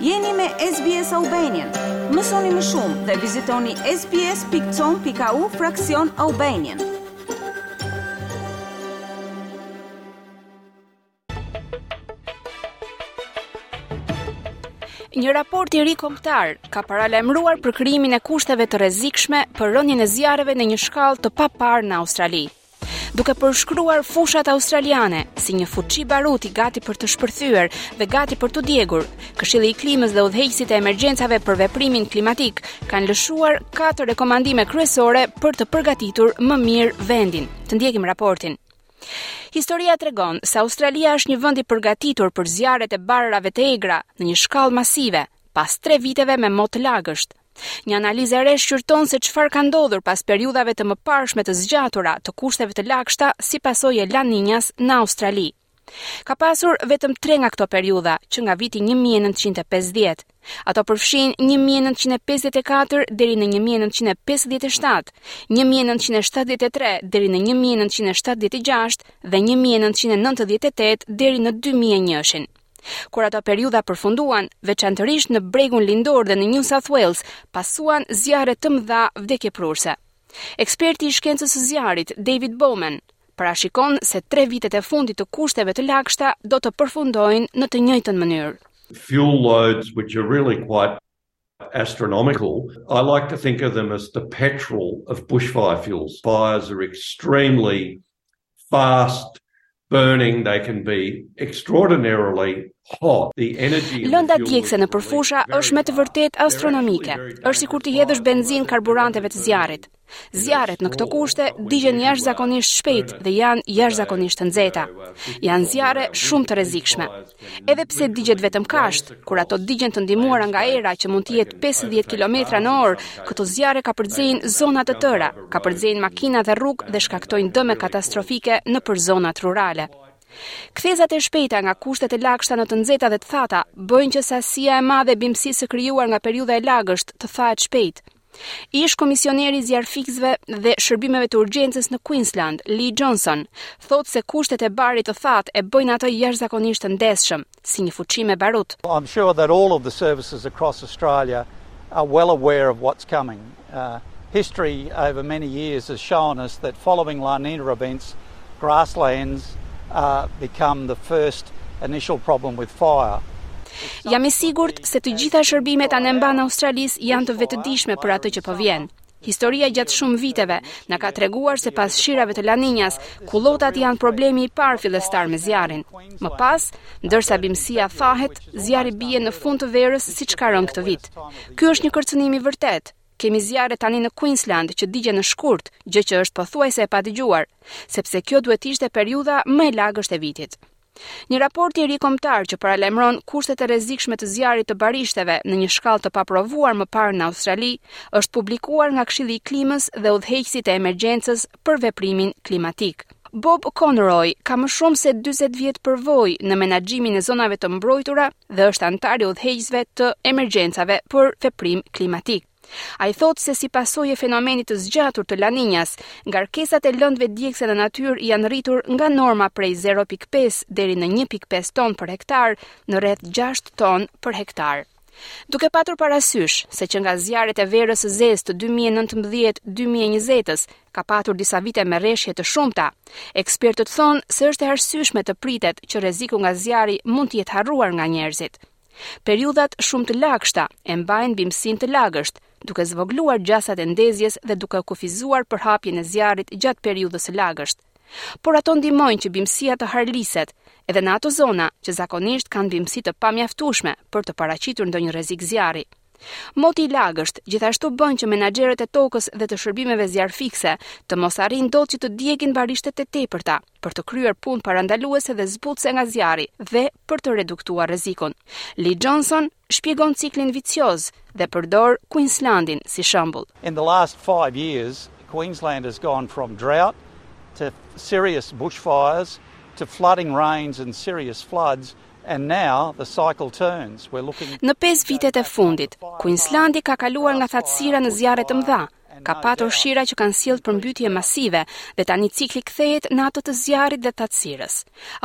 Jeni me SBS Albanian. Mësoni më shumë dhe vizitoni sbs.com.au fraksion Albanian. Një raport i ri kombëtar ka paralajmëruar për krijimin e kushteve të rrezikshme për rënien e zjarreve në një shkallë të paparë në Australi. duke përshkruar fushat australiane si një fuçi baruti gati për të shpërthyer dhe gati për t'u djegur. Këshilli i Klimës dhe udhëheqësit e emergjencave për veprimin klimatik kanë lëshuar katër rekomandime kryesore për të përgatitur më mirë vendin. Të ndjekim raportin. Historia tregon se Australia është një vend i përgatitur për zjarret e barërave të egra në një shkallë masive, pas tre viteve me mot të lagësht, Një analizë e re shqyrton se çfarë ka ndodhur pas periudhave të mëparshme të zgjatura të kushteve të lagështa si pasojë e La Niñas në Australi. Ka pasur vetëm tre nga këto periudha që nga viti 1950. Ato përfshijnë 1954 deri në 1957, 1973 deri në 1976 dhe 1998 deri në 2001-shin. Kur ato periudha përfunduan, veçanërisht në bregun lindor dhe në New South Wales, pasuan zjarre të mëdha vdekjeprurëse. Eksperti i shkencës së zjarrit, David Bowman, parashikon se tre vitet e fundit të kushteve të lagështa do të përfundojnë në të njëjtën mënyrë. Fuel loads which are really quite astronomical. I like to think of them as the petrol of bushfire fuels. Fires are extremely fast burning they can be extraordinarily hot the energy lënda djegëse nëpër fusha është me të vërtetë astronomike është sikur t'i hedhësh benzinë karburanteve të zjarrit Zjarret në këto kushte digjen jashtëzakonisht shpejt dhe janë jashtëzakonisht të nxehta. Janë zjarre shumë të rrezikshme. Edhe pse digjet vetëm kashtë, kur ato digjen të ndihmuara nga era që mund të jetë 50 kilometra në orë, këto zjarre kapërcejnë zona të tëra, kapërcejnë makina dhe rrugë dhe shkaktojnë dëme katastrofike nëpër zonat rurale. Kthezat e shpejta nga kushtet e lagështa në të nxehta dhe të thata bëjnë që sasia e madhe e bimësisë së krijuar nga periudha e lagësht të thahet shpejt. Ish komisioneri i zjarrfikësve dhe shërbimeve të urgjencës në Queensland, Lee Johnson, thotë se kushtet e barit të thatë e bëjnë atë jashtëzakonisht të ndezshëm, si një fuçi me barut. I'm sure that all of the services across Australia are well aware of what's coming. Uh, history over many years has shown us that following La Nina events, Grasslands become the first initial problem with fire. Jam i sigurt se të gjitha shërbimet anembanë Australisë janë të vetëdijshme për atë që po vjen. Historia gjatë shumë viteve na ka treguar se pas shirave të La Niñas, kullotat janë problemi i parë fillestar me zjarrin. Më pas, ndërsa bimësia thahet, zjarri bie në fund të verës siç ka rënë këtë vit. Ky është një kërcënim i vërtetë. Kemi zjarre tani në Queensland që digjen në shkurt, gjë që është pothuajse e padëgjuar, sepse kjo duhet të ishte periudha më e lagësht e vitit. Një raport i ri kombëtar që paralajmëron kushtet e rrezikshme të zjarrit të barishteve në një shkallë të paprovuar më parë në Australi, është publikuar nga Këshilli i Klimës dhe udhëheqësit e emergjencës për veprimin klimatik. Bob Conroy ka më shumë se 40 vjet përvojë në menaxhimin e zonave të mbrojtura dhe është anëtar i udhëheqësve të emergjencave për veprim klimatik. Ai thotë se si pasojë e fenomenit të zgjatur të La Niñas, ngarkesat e lëndëve djegëse në natyrë janë rritur nga norma prej 0.5 deri në 1.5 ton për hektar në rreth 6 ton për hektar. Duke patur parasysh se që nga zjarret e verës së zezë të 2019-2020-s ka patur disa vite me reshje të shumta, ekspertët thonë se është e arsyeshme të pritet që rreziku nga zjarri mund të jetë harruar nga njerëzit. Periudhat shumë të lagështa e mbajnë bimësinë të lagësht, duke zvogluar gjasat e ndezjes dhe duke kufizuar përhapjen e zjarrit gjatë periudhës së lagësht. Por ato ndihmojnë që bimësia të harliset, edhe në ato zona që zakonisht kanë bimësi të pamjaftueshme për të paraqitur ndonjë rrezik zjarri. Moti i lagësht gjithashtu bën që menaxherët e tokës dhe të shërbimeve zjarrfikëse të mos arrijnë dot që të djegin barishtet e tepërta për të kryer punë parandaluese dhe zbutëse nga zjarri dhe për të reduktuar rrezikun. Lee Johnson Shpjegon ciklin vicioz dhe përdor Queenslandin si shembull. In the last five years, Queensland has gone from drought to serious bushfires to flooding rains and serious floods and now the cycle turns. We're looking Në pesë vitet e fundit, Queenslandi ka kaluar nga thatësira në zjarre të mëdha, Ka patur shira që kanë sjellë përmbytje masive dhe tani cikli kthehet në ato të zjarrit dhe thatësirës.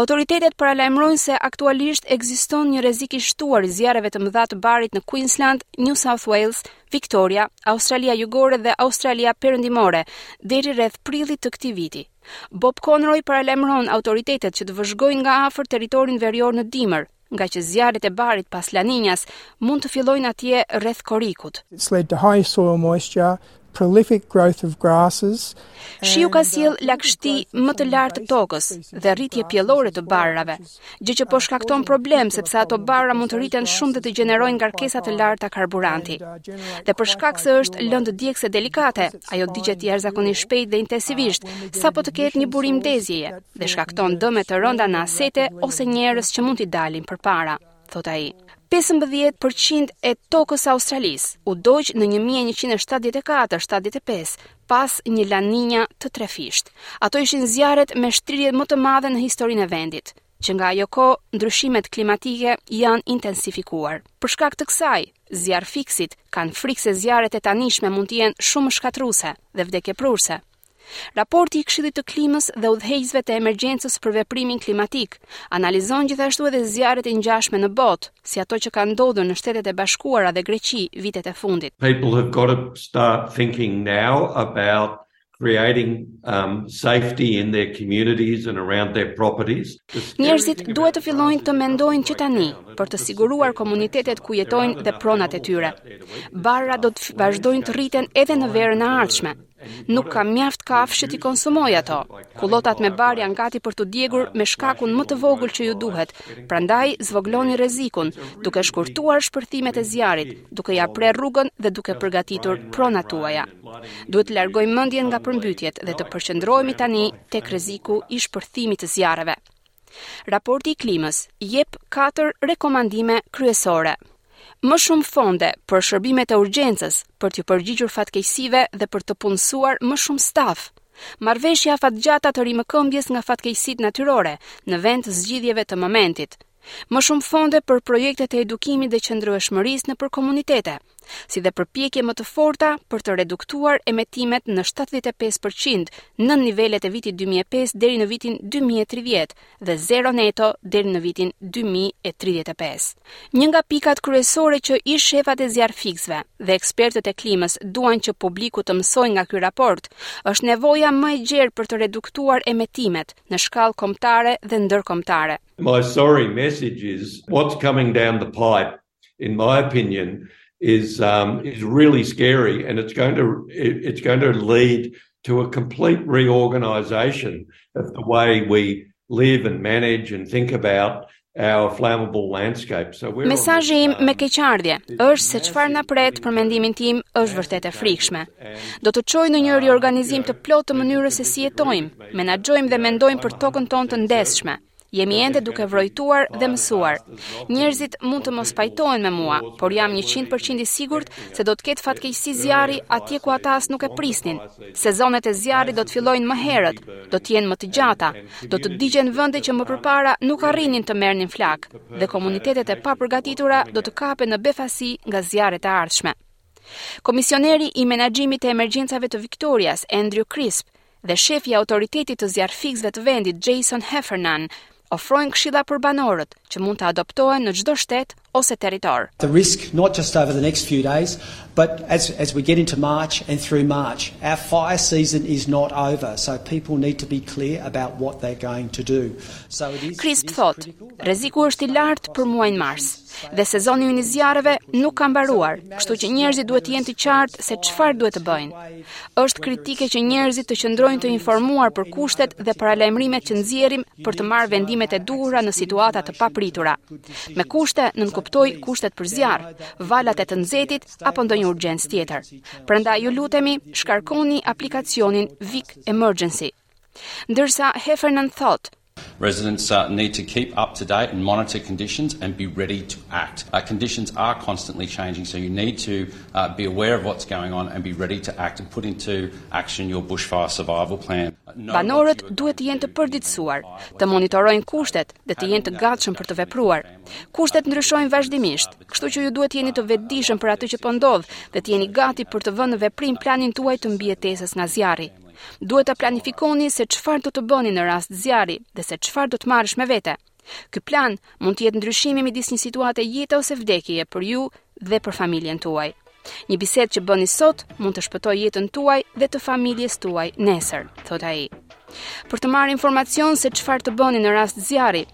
Autoritetet paralajmërojnë se aktualisht ekziston një rrezik i shtuar i zjarreve të mëdha të barit në Queensland, New South Wales, Victoria, Australia Jugore dhe Australia Perëndimore deri rreth prillit të këtij viti. Bob Conroy paralajmëron autoritetet që të vëzhgojnë nga afër territorin verior në dimër, nga që zjarret e barit pas La Niñas mund të fillojnë atje rreth korrikut. It's led to high soil moisture, prolific growth of grasses. Shiu ka sjellë uh, lagështi më të lartë të tokës dhe rritje pjellore të barrave, gjë që po uh, shkakton problem sepse ato barra mund të rriten shumë dhe të gjenerojnë ngarkesa të larta karburanti. Uh, dhe për shkak se është lëndë djegëse delikate, ajo digjet jashtëzakonisht shpejt dhe intensivisht sapo të ketë një burim ndezjeje. dhe shkakton dëme të rënda në asete ose njerëz që mund t'i dalin përpara, thotë ai. 15% e tokës së Australisë u dogj në 1974-75 pas një La Niña të trefishtë. Ato ishin zjarret me shtrirjen më të madhe në historinë e vendit. Që nga ajo kohë, ndryshimet klimatike janë intensifikuar. Për shkak të kësaj, zjarrfikësit kanë frikë se zjarret e tanishme mund të jenë shumë më shkatërruese dhe vdekjeprurëse, Raporti i Këshillit të Klimës dhe udhëheqësve të emergjencës për veprimin klimatik analizon gjithashtu edhe zjarret e ngjashme në botë, si ato që kanë ndodhur në Shtetet e Bashkuara dhe Greqi vitet e fundit. People have got to start thinking now about creating um safety in their communities and around their properties. Njerëzit duhet të fillojnë të mendojnë që tani për të siguruar komunitetet ku jetojnë dhe pronat e tyre. Barra do të vazhdojnë të rriten edhe në verën e ardhshme. Nuk ka mjaft kafshë që t'i konsumojnë ato. Kullotat me bar janë gati për t'u djegur me shkakun më të vogël që u duhet, prandaj zvogëloni rrezikun, duke shkurtuar shpërthimet e zjarrit, duke ia prerë rrugën dhe duke përgatitur pronat tuaja. Duhet të largojmë mendjen nga përmbytjet dhe të përqendrohemi tani tek rreziku i shpërthimit të zjarreve. Raporti i Klimës jep katër rekomandime kryesore, më shumë fonde për shërbimet e urgjencës për t'iu përgjigjur fatkeqësive dhe për të punësuar më shumë staf, marrëveshje afatgjata të rimëkëmbjes nga fatkeqësitë natyrore në vend të zgjidhjeve të momentit, më shumë fonde për projektet e edukimit dhe qëndrueshmërisë nëpër komunitete. si dhe përpjekje më të forta për të reduktuar emetimet në 75% nën nivelet e vitit 2005 deri në vitin 2030 dhe zero neto deri në vitin 2035. Një nga pikat kryesore që ish shefat e zjarrfikësve dhe ekspertët e klimës duan që publiku të mësojë nga ky raport është nevoja më e gjerë për të reduktuar emetimet në shkallë kombëtare dhe ndërkombëtare. My sorry message is what's coming down the pipe in my opinion, is um, is really scary, and it's going to it, it's going to lead to a complete reorganisation of the way we live and manage and think about our flammable landscape. So we're Mesazhi im me keqardhje është se çfarë na pret për mendimin tim është vërtet e frikshme. Do të çojë në një riorganizim të plotë të mënyrës se si jetojmë, menaxhojmë dhe mendojmë për tokën tonë të ndezshme. Jemi ende duke vrojtuar dhe mësuar. Njerëzit mund të mos pajtohen me mua, por jam 100% i sigurt se do të ketë fatkeqësi zjarri atje ku ata as nuk e prisnin. Sezonet e zjarrit do të fillojnë më herët, do të jenë më të gjata, do të digjen vende që më përpara nuk arrinin të merrnin flakë dhe komunitetet e papërgatitura do të kapen në befasi nga zjarret e ardhshme. Komisioneri i Menaxhimit të Emergjencave të Victorias, Andrew Crisp, dhe shefi i Autoritetit të Zjarrfikësve të vendit, Jason Heffernan, ofrojnë këshilla për banorët, që mund të adoptohen në çdo shtet ose territor. The risk not just over the next few days, but as as we get into March and through March, our fire season is not over, so people need to be clear about what they're going to do. So it is Crisp thotë, Rreziku është i lartë për muajin mars. Dhe sezoni ynë i zjarreve nuk ka mbaruar, kështu që njerëzit duhet të jenë të qartë se çfarë duhet të bëjnë. Është kritike që njerëzit të qëndrojnë të informuar për kushtet dhe paralajmërimet që nxjerrim për të marrë vendimet e duhura në situata të papritura. Me kushte nënkuptoj kushtet për zjarr, valat e të nxehtit apo ndonjë urgjencë tjetër. Prandaj ju lutemi, shkarkoni aplikacionin Vic Emergency. Ndërsa Heffernan thotë, Residents uh, need to keep up to date and monitor conditions and be ready to act. Uh, conditions are constantly changing, so you need to uh, be aware of what's going on and be ready to act and put into action your bushfire survival plan. Uh, Banorët duhet të jenë të përditësuar, të monitorojnë kushtet dhe të jenë të gatshëm për të vepruar. Kushtet ndryshojnë vazhdimisht, kështu që ju duhet të jeni të vetëdijshëm për atë që po ndodh dhe të jeni gati për të vënë në veprim planin tuaj të mbijetesës nga zjarri. Duhet të planifikoni se çfarë do të bëni në rast zjarri dhe se çfarë do të marrësh me vete. Ky plan mund të jetë ndryshimi midis një situate jete ose vdekjeje për ju dhe për familjen tuaj. Një bisedë që bëni sot mund të shpëtojë jetën tuaj dhe të familjes tuaj nesër, thotë ai. Për të marrë informacion se çfarë të bëni në rast zjarri,